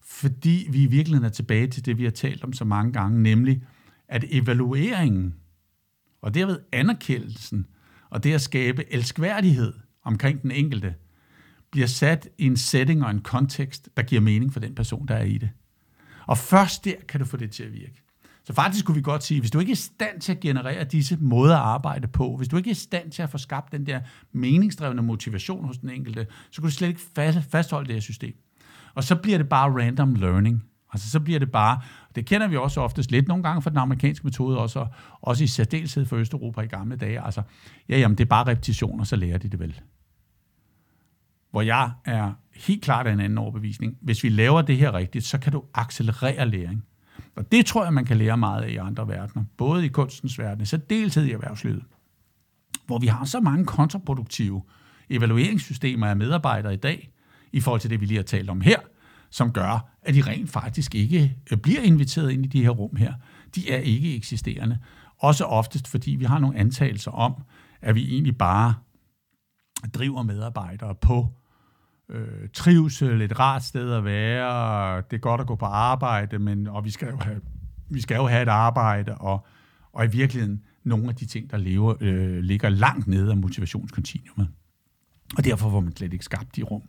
Fordi vi i virkeligheden er tilbage til det, vi har talt om så mange gange, nemlig at evalueringen og derved anerkendelsen og det at skabe elskværdighed omkring den enkelte, bliver sat i en setting og en kontekst, der giver mening for den person, der er i det. Og først der kan du få det til at virke. Så faktisk kunne vi godt sige, hvis du ikke er i stand til at generere disse måder at arbejde på, hvis du ikke er i stand til at få skabt den der meningsdrevne motivation hos den enkelte, så kan du slet ikke fastholde det her system. Og så bliver det bare random learning. Altså så bliver det bare, det kender vi også oftest lidt nogle gange fra den amerikanske metode, også, også i særdeleshed for Østeuropa i gamle dage. Altså, ja, jamen det er bare repetition, og så lærer de det vel. Hvor jeg er helt klart af en anden overbevisning. Hvis vi laver det her rigtigt, så kan du accelerere læring. Og det tror jeg, man kan lære meget af i andre verdener. Både i kunstens verden, så deltid i erhvervslivet. Hvor vi har så mange kontraproduktive evalueringssystemer af medarbejdere i dag, i forhold til det, vi lige har talt om her, som gør, at de rent faktisk ikke øh, bliver inviteret ind i de her rum her. De er ikke eksisterende. Også oftest, fordi vi har nogle antagelser om, at vi egentlig bare driver medarbejdere på øh, trivsel, et rart sted at være, det er godt at gå på arbejde, men, og vi skal jo have, vi skal jo have et arbejde, og, og i virkeligheden nogle af de ting, der lever, øh, ligger langt nede af motivationskontinuumet. Og derfor var man slet ikke skabt i rum.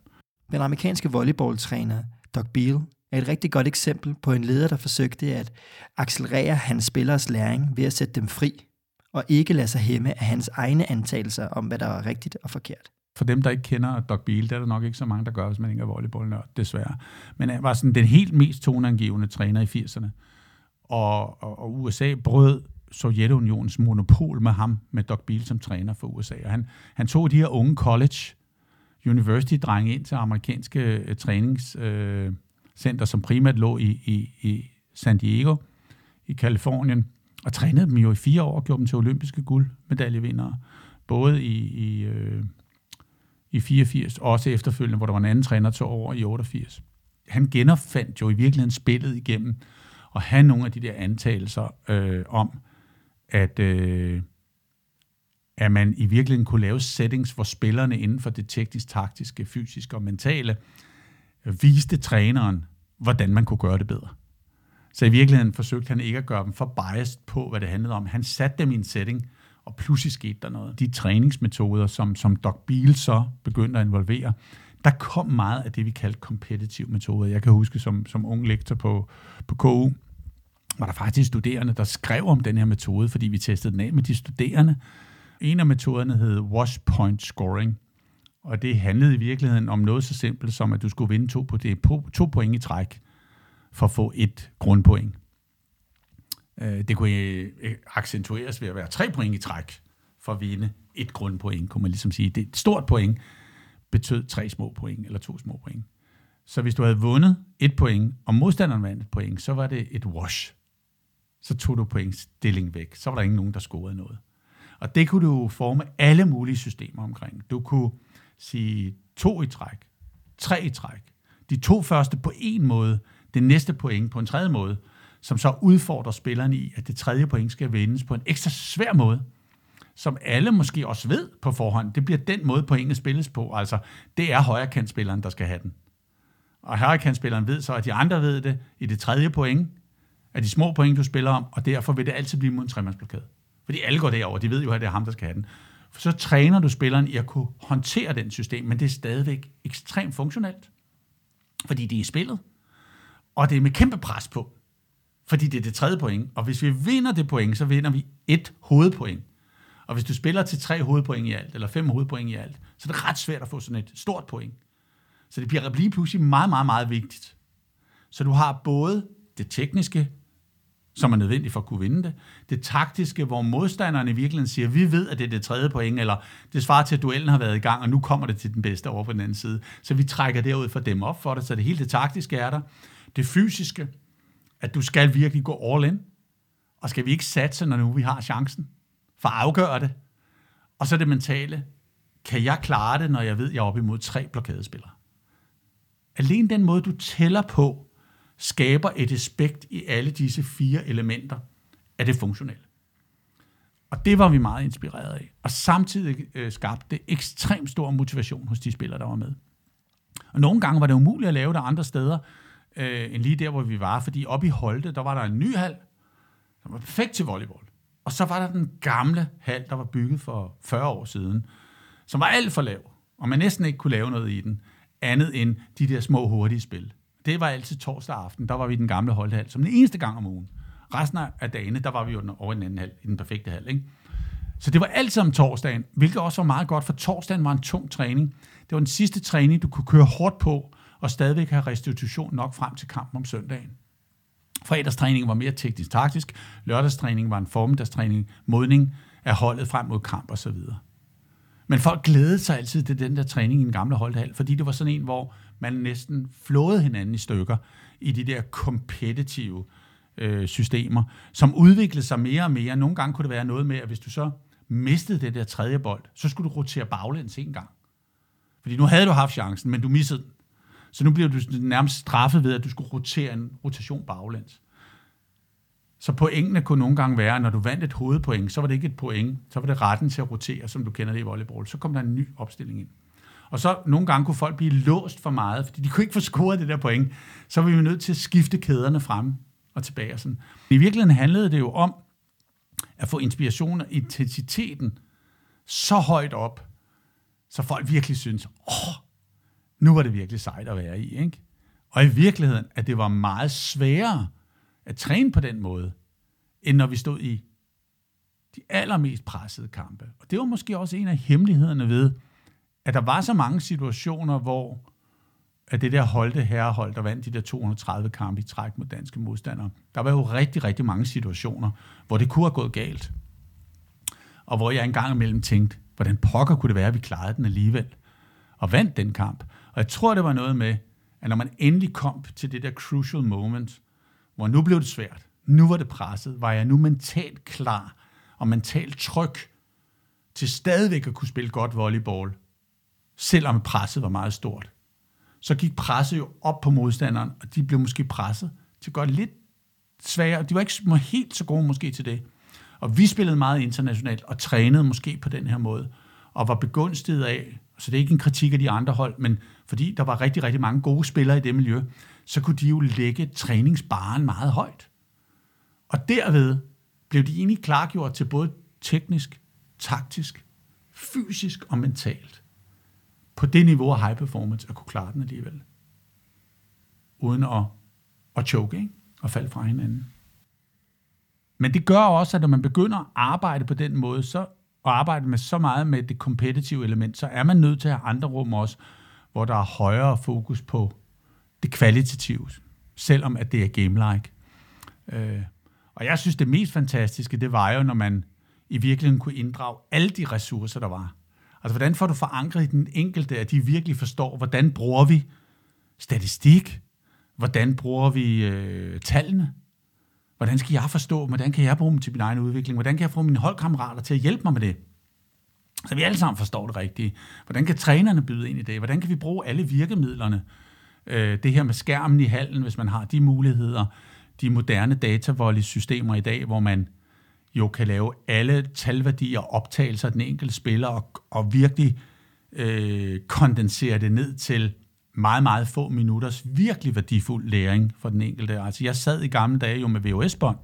Den amerikanske volleyballtræner Doug Beal er et rigtig godt eksempel på en leder, der forsøgte at accelerere hans spillers læring ved at sætte dem fri, og ikke lade sig hæmme af hans egne antagelser om, hvad der var rigtigt og forkert. For dem, der ikke kender Doc Beale, der er der nok ikke så mange, der gør, hvis man ikke er volleyballnørd, desværre. Men han var sådan den helt mest toneangivende træner i 80'erne. Og, og, og USA brød Sovjetunionens monopol med ham, med Doc Beale som træner for USA. Og han, han tog de her unge college university-drenge ind til amerikanske træningscenter, øh, øh som primært lå i, i, i San Diego i Kalifornien, og trænede dem jo i fire år og gjorde dem til olympiske guldmedaljevindere, både i, i, øh, i 84, også efterfølgende, hvor der var en anden træner til over i 88. Han genopfandt jo i virkeligheden spillet igennem og have nogle af de der antagelser øh, om, at, øh, at man i virkeligheden kunne lave settings, hvor spillerne inden for det teknisk, taktiske, fysiske og mentale øh, viste træneren, hvordan man kunne gøre det bedre. Så i virkeligheden forsøgte han ikke at gøre dem for biased på, hvad det handlede om. Han satte dem i en setting, og pludselig skete der noget. De træningsmetoder, som, som Doc Beal så begyndte at involvere, der kom meget af det, vi kaldte competitive metoder. Jeg kan huske, som, som ung lektor på, på KU, var der faktisk studerende, der skrev om den her metode, fordi vi testede den af med de studerende. En af metoderne hed wash point scoring, og det handlede i virkeligheden om noget så simpelt som, at du skulle vinde to, på det, to point i træk for at få et grundpoint. Øh, det kunne øh, accentueres ved at være tre point i træk for at vinde et grundpoint, kunne man ligesom sige. Det et stort point betød tre små point, eller to små point. Så hvis du havde vundet et point, og modstanderen vandt et point, så var det et wash. Så tog du pointstilling væk. Så var der ingen nogen, der scorede noget. Og det kunne du forme alle mulige systemer omkring. Du kunne sige to i træk, tre i træk, de to første på en måde, det næste point på en tredje måde, som så udfordrer spillerne i, at det tredje point skal vindes på en ekstra svær måde, som alle måske også ved på forhånd. Det bliver den måde, pointet spilles på. Altså, det er højrekantspilleren, der skal have den. Og højrekantspilleren ved så, at de andre ved det i det tredje point, af de små point, du spiller om, og derfor vil det altid blive mod en tremandsblokade. Fordi alle går derover, de ved jo, at det er ham, der skal have den. For så træner du spilleren i at kunne håndtere den system, men det er stadigvæk ekstremt funktionelt. Fordi det er spillet. Og det er med kæmpe pres på. Fordi det er det tredje point. Og hvis vi vinder det point, så vinder vi et hovedpoint. Og hvis du spiller til tre hovedpoint i alt, eller fem hovedpoint i alt, så er det ret svært at få sådan et stort point. Så det bliver lige pludselig meget, meget, meget vigtigt. Så du har både det tekniske, som er nødvendigt for at kunne vinde det. Det taktiske, hvor modstanderne i virkeligheden siger, vi ved, at det er det tredje point, eller det svarer til, at duellen har været i gang, og nu kommer det til den bedste over på den anden side. Så vi trækker derud for dem op for det, så det hele det taktiske er der. Det fysiske, at du skal virkelig gå all in, og skal vi ikke satse, når nu vi har chancen, for at afgøre det. Og så det mentale, kan jeg klare det, når jeg ved, at jeg er op imod tre blokadespillere? Alene den måde, du tæller på, skaber et aspekt i alle disse fire elementer af det funktionelle. Og det var vi meget inspireret af. Og samtidig øh, skabte det ekstremt stor motivation hos de spillere, der var med. Og nogle gange var det umuligt at lave det andre steder, øh, end lige der, hvor vi var. Fordi oppe i Holte, der var der en ny hal, som var perfekt til volleyball. Og så var der den gamle hal, der var bygget for 40 år siden, som var alt for lav, og man næsten ikke kunne lave noget i den, andet end de der små hurtige spil. Det var altid torsdag aften, der var vi i den gamle holdhal, som den eneste gang om ugen. Resten af dagene, der var vi jo over i den anden hal, i den perfekte hal. Ikke? Så det var altid om torsdagen, hvilket også var meget godt, for torsdagen var en tung træning. Det var den sidste træning, du kunne køre hårdt på, og stadigvæk have restitution nok frem til kampen om søndagen. Fredagstræningen var mere teknisk-taktisk, lørdagstræningen var en formiddagstræning, modning af holdet frem mod kamp osv. Men folk glædede sig altid til den der træning i den gamle holdhal, fordi det var sådan en, hvor man næsten flåede hinanden i stykker i de der kompetitive øh, systemer, som udviklede sig mere og mere. Nogle gange kunne det være noget med, at hvis du så mistede det der tredje bold, så skulle du rotere baglæns en gang. Fordi nu havde du haft chancen, men du missede den. Så nu bliver du nærmest straffet ved, at du skulle rotere en rotation baglæns. Så pointene kunne nogle gange være, når du vandt et hovedpoint, så var det ikke et point, så var det retten til at rotere, som du kender det i volleyball. Så kom der en ny opstilling ind. Og så nogle gange kunne folk blive låst for meget, fordi de kunne ikke få scoret det der point. Så var vi nødt til at skifte kæderne frem og tilbage. Og sådan. I virkeligheden handlede det jo om at få inspiration og intensiteten så højt op, så folk virkelig synes, åh, nu var det virkelig sejt at være i. Ikke? Og i virkeligheden, at det var meget sværere at træne på den måde, end når vi stod i de allermest pressede kampe. Og det var måske også en af hemmelighederne ved, at der var så mange situationer, hvor at det der holdte herrehold, der vandt de der 230 kampe i træk mod danske modstandere, der var jo rigtig, rigtig mange situationer, hvor det kunne have gået galt. Og hvor jeg engang imellem tænkte, hvordan pokker kunne det være, at vi klarede den alligevel, og vandt den kamp. Og jeg tror, det var noget med, at når man endelig kom til det der crucial moment, hvor nu blev det svært, nu var det presset, var jeg nu mentalt klar og mentalt tryg til stadigvæk at kunne spille godt volleyball, selvom presset var meget stort. Så gik presset jo op på modstanderen, og de blev måske presset til godt lidt sværere. De var ikke helt så gode måske til det. Og vi spillede meget internationalt og trænede måske på den her måde, og var begunstiget af, så det er ikke en kritik af de andre hold, men fordi der var rigtig, rigtig mange gode spillere i det miljø, så kunne de jo lægge træningsbaren meget højt. Og derved blev de egentlig klargjort til både teknisk, taktisk, fysisk og mentalt. På det niveau af high performance at kunne klare den alligevel. Uden at, at choke, ikke? Og falde fra hinanden. Men det gør også, at når man begynder at arbejde på den måde, så og arbejde med så meget med det kompetitive element, så er man nødt til at have andre rum også, hvor der er højere fokus på det kvalitative, selvom at det er game-like. Øh, og jeg synes, det mest fantastiske, det var jo, når man i virkeligheden kunne inddrage alle de ressourcer, der var. Altså, hvordan får du forankret i den enkelte, at de virkelig forstår, hvordan bruger vi statistik? Hvordan bruger vi øh, tallene? Hvordan skal jeg forstå Hvordan kan jeg bruge dem til min egen udvikling? Hvordan kan jeg få mine holdkammerater til at hjælpe mig med det? Så vi alle sammen forstår det rigtigt. Hvordan kan trænerne byde ind i det? Hvordan kan vi bruge alle virkemidlerne? Øh, det her med skærmen i hallen, hvis man har de muligheder. De moderne datavolley-systemer i dag, hvor man jo kan lave alle talværdier og optagelser af den enkelte spiller og, og virkelig øh, kondensere det ned til meget, meget få minutters virkelig værdifuld læring for den enkelte. Altså jeg sad i gamle dage jo med VHS-bånd,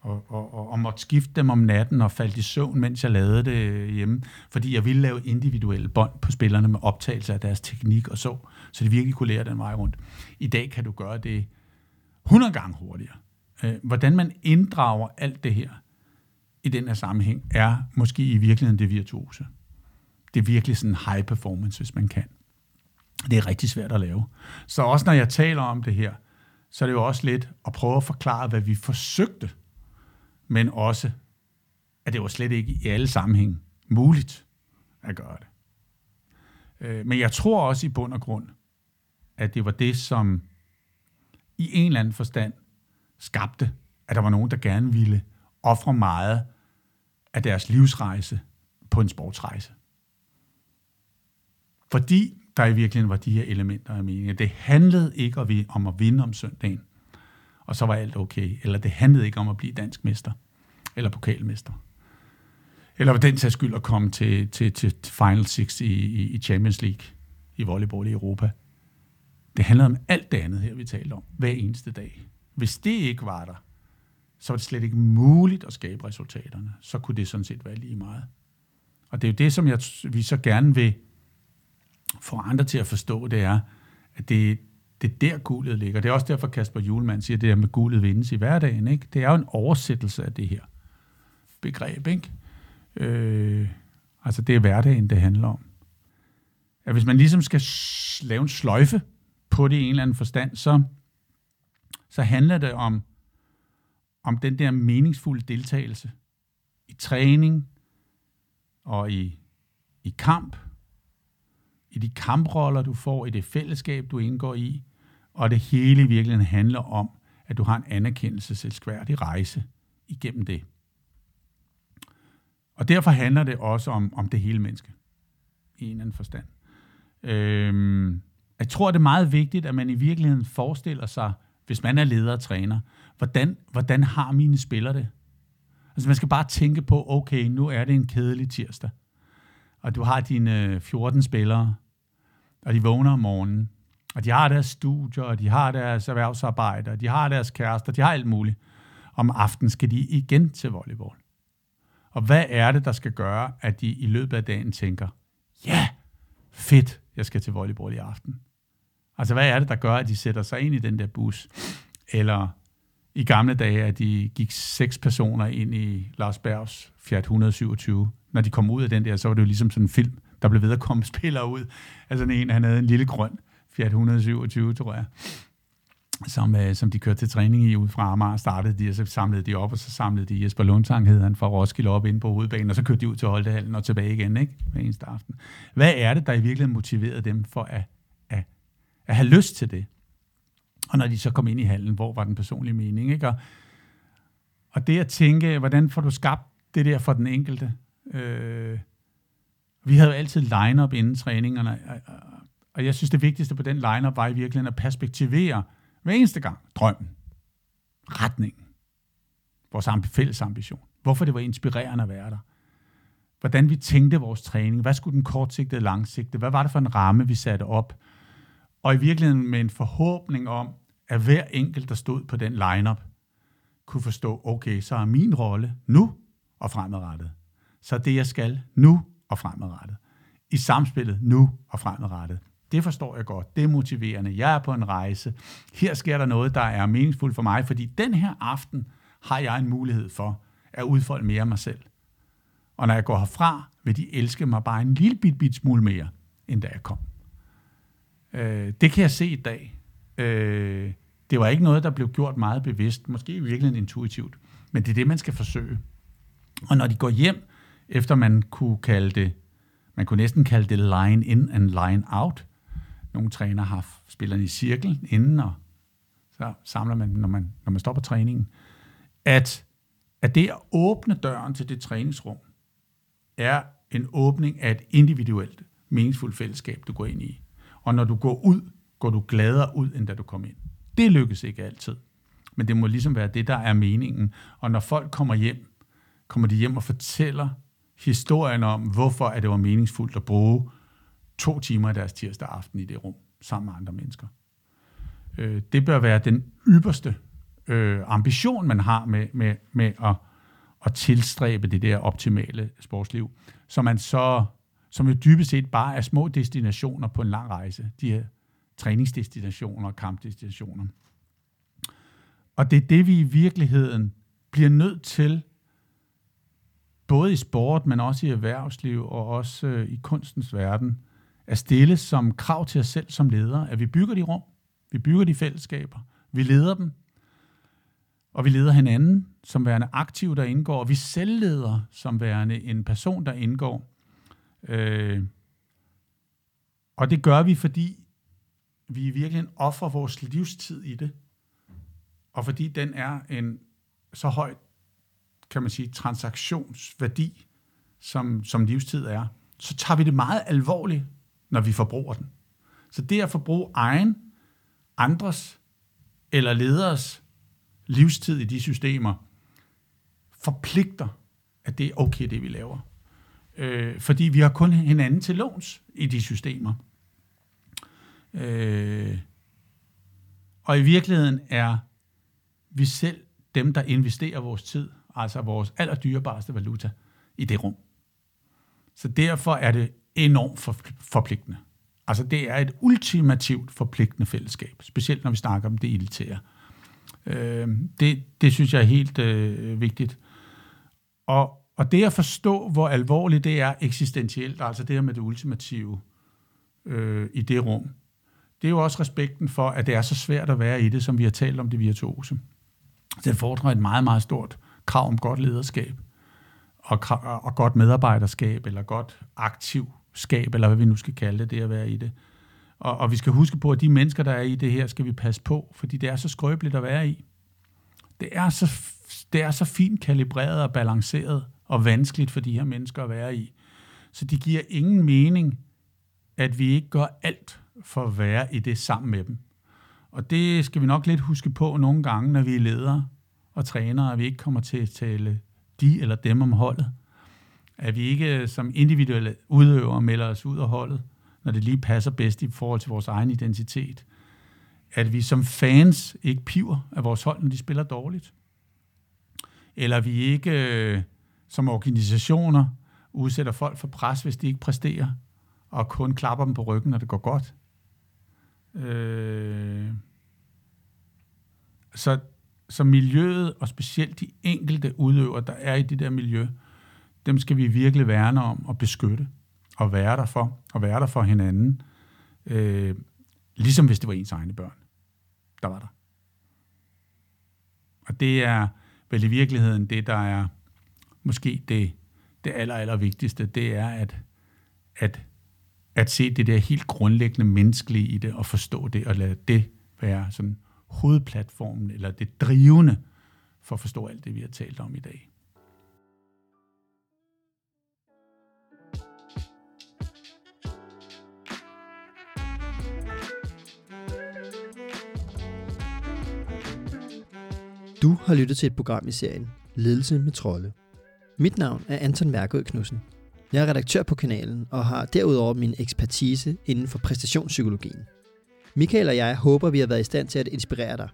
og, og, og, og måtte skifte dem om natten og faldt i søvn, mens jeg lavede det hjemme, fordi jeg ville lave individuelle bånd på spillerne med optagelse af deres teknik og så, så de virkelig kunne lære den vej rundt. I dag kan du gøre det 100 gange hurtigere. Øh, hvordan man inddrager alt det her i den her sammenhæng, er måske i virkeligheden det virtuose. Det er virkelig sådan high performance, hvis man kan. Det er rigtig svært at lave. Så også når jeg taler om det her, så er det jo også lidt at prøve at forklare, hvad vi forsøgte, men også, at det var slet ikke i alle sammenhæng muligt at gøre det. Øh, men jeg tror også i bund og grund, at det var det, som i en eller anden forstand skabte, at der var nogen, der gerne ville ofre meget af deres livsrejse på en sportsrejse. Fordi der i virkeligheden var de her elementer af meningen. Det handlede ikke om at vinde om søndagen, og så var alt okay. Eller det handlede ikke om at blive dansk mester, eller pokalmester. Eller for den sags skyld at komme til, til, til Final Six i, i, Champions League i volleyball i Europa. Det handlede om alt det andet her, vi talte om, hver eneste dag. Hvis det ikke var der, så var det slet ikke muligt at skabe resultaterne. Så kunne det sådan set være lige meget. Og det er jo det, som jeg, vi så gerne vil får andre til at forstå, det er, at det, det er der guldet ligger. Det er også derfor, Kasper Julemand siger, at det der med guldet vindes i hverdagen. Ikke? Det er jo en oversættelse af det her begreb. Ikke? Øh, altså det er hverdagen, det handler om. At hvis man ligesom skal lave en sløjfe på det i en eller anden forstand, så, så handler det om, om den der meningsfulde deltagelse i træning og i, i kamp, i de kamproller, du får, i det fællesskab, du indgår i, og det hele i virkeligheden handler om, at du har en anerkendelseselskværdig rejse igennem det. Og derfor handler det også om, om det hele menneske, i en eller anden forstand. Øhm, jeg tror, det er meget vigtigt, at man i virkeligheden forestiller sig, hvis man er leder og træner, hvordan, hvordan har mine spillere det? Altså man skal bare tænke på, okay, nu er det en kedelig tirsdag, og du har dine øh, 14 spillere, og de vågner om morgenen, og de har deres studier, og de har deres erhvervsarbejde, og de har deres kærester, de har alt muligt. Om aftenen skal de igen til volleyball. Og hvad er det, der skal gøre, at de i løbet af dagen tænker, ja, fedt, jeg skal til volleyball i aften. Altså, hvad er det, der gør, at de sætter sig ind i den der bus? Eller i gamle dage, at de gik seks personer ind i Lars Bergs Fiat 127. Når de kom ud af den der, så var det jo ligesom sådan en film der blev ved at komme spillere ud. Altså en, han havde en lille grøn Fiat 127, tror jeg, som, øh, som de kørte til træning i ud fra Amager, startede de, og så samlede de op, og så samlede de Jesper Lundtang, hed han, fra Roskilde op ind på hovedbanen, og så kørte de ud til Holdehallen og tilbage igen, ikke? Hver eneste aften. Hvad er det, der i virkeligheden motiverede dem for at, at, at have lyst til det? Og når de så kom ind i hallen, hvor var den personlige mening, ikke? Og, og det at tænke, hvordan får du skabt det der for den enkelte? Øh, vi havde jo altid line-up inden træningerne, og jeg synes, det vigtigste på den line-up var i virkeligheden at perspektivere hver eneste gang drømmen, retningen, vores fælles ambition. Hvorfor det var inspirerende at være der. Hvordan vi tænkte vores træning. Hvad skulle den kortsigtede og langsigtede? Hvad var det for en ramme, vi satte op? Og i virkeligheden med en forhåbning om, at hver enkelt, der stod på den lineup, kunne forstå, okay, så er min rolle nu og fremadrettet. Så det, jeg skal nu og fremadrettet. I samspillet nu og fremadrettet. Det forstår jeg godt. Det er motiverende. Jeg er på en rejse. Her sker der noget, der er meningsfuldt for mig, fordi den her aften har jeg en mulighed for at udfolde mere af mig selv. Og når jeg går herfra, vil de elske mig bare en lille bit, bit smule mere, end da jeg kom. Øh, det kan jeg se i dag. Øh, det var ikke noget, der blev gjort meget bevidst, måske virkelig intuitivt, men det er det, man skal forsøge. Og når de går hjem, efter man kunne kalde det, man kunne næsten kalde det line in and line out. Nogle træner har spillerne i cirkel inden, og så samler man når man, når man stopper træningen. At, at det at åbne døren til det træningsrum, er en åbning af et individuelt, meningsfuldt fællesskab, du går ind i. Og når du går ud, går du gladere ud, end da du kom ind. Det lykkes ikke altid. Men det må ligesom være det, der er meningen. Og når folk kommer hjem, kommer de hjem og fortæller historien om, hvorfor at det var meningsfuldt at bruge to timer af deres tirsdag aften i det rum, sammen med andre mennesker. Øh, det bør være den ypperste øh, ambition, man har med, med, med at, at tilstræbe det der optimale sportsliv, som man så som jo dybest set bare er små destinationer på en lang rejse. De her træningsdestinationer og kampdestinationer. Og det er det, vi i virkeligheden bliver nødt til, både i sport, men også i erhvervsliv og også øh, i kunstens verden, at stille som krav til os selv som ledere, at vi bygger de rum, vi bygger de fællesskaber, vi leder dem, og vi leder hinanden som værende aktiv, der indgår, og vi selv leder som værende en person, der indgår. Øh, og det gør vi, fordi vi virkelig offrer vores livstid i det. Og fordi den er en så høj, kan man sige, transaktionsværdi, som, som livstid er, så tager vi det meget alvorligt, når vi forbruger den. Så det at forbruge egen, andres eller leders livstid i de systemer, forpligter, at det er okay, det vi laver. Øh, fordi vi har kun hinanden til låns i de systemer. Øh, og i virkeligheden er vi selv dem, der investerer vores tid, altså vores allerdyrebareste valuta, i det rum. Så derfor er det enormt forpligtende. Altså det er et ultimativt forpligtende fællesskab, specielt når vi snakker om det elitære. Øh, det, det synes jeg er helt øh, vigtigt. Og, og det at forstå, hvor alvorligt det er eksistentielt, altså det her med det ultimative øh, i det rum, det er jo også respekten for, at det er så svært at være i det, som vi har talt om det virtuose. Det fordrer et meget, meget stort krav om godt lederskab, og, og godt medarbejderskab, eller godt aktivskab, eller hvad vi nu skal kalde det, det at være i det. Og, og vi skal huske på, at de mennesker, der er i det her, skal vi passe på, fordi det er så skrøbeligt at være i. Det er så, det er så fint kalibreret og balanceret og vanskeligt for de her mennesker at være i. Så det giver ingen mening, at vi ikke gør alt for at være i det sammen med dem. Og det skal vi nok lidt huske på nogle gange, når vi er ledere og trænere, at vi ikke kommer til at tale de eller dem om holdet. At vi ikke som individuelle udøvere melder os ud af holdet, når det lige passer bedst i forhold til vores egen identitet. At vi som fans ikke piver af vores hold, når de spiller dårligt. Eller vi ikke øh, som organisationer udsætter folk for pres, hvis de ikke præsterer, og kun klapper dem på ryggen, når det går godt. Øh, så, så miljøet, og specielt de enkelte udøvere, der er i det der miljø, dem skal vi virkelig værne om og beskytte. og være der for, og være der for hinanden, øh, ligesom hvis det var ens egne børn, der var der. Og det er vel i virkeligheden det, der er måske det, det aller, aller vigtigste, det er at, at, at se det der helt grundlæggende menneskelige i det, og forstå det, og lade det være sådan hovedplatformen, eller det drivende, for at forstå alt det, vi har talt om i dag. Du har lyttet til et program i serien Ledelse med Trolde. Mit navn er Anton Mærkød Knudsen. Jeg er redaktør på kanalen og har derudover min ekspertise inden for præstationspsykologien. Michael og jeg håber, vi har været i stand til at inspirere dig,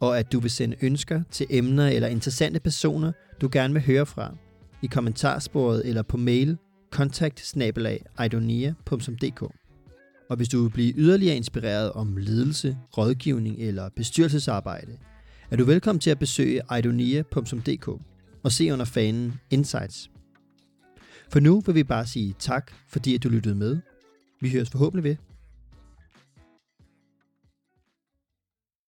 og at du vil sende ønsker til emner eller interessante personer, du gerne vil høre fra, i kommentarsporet eller på mail kontakt Og hvis du vil blive yderligere inspireret om ledelse, rådgivning eller bestyrelsesarbejde, er du velkommen til at besøge idonia.dk og se under fanen Insights. For nu vil vi bare sige tak, fordi at du lyttede med. Vi høres forhåbentlig ved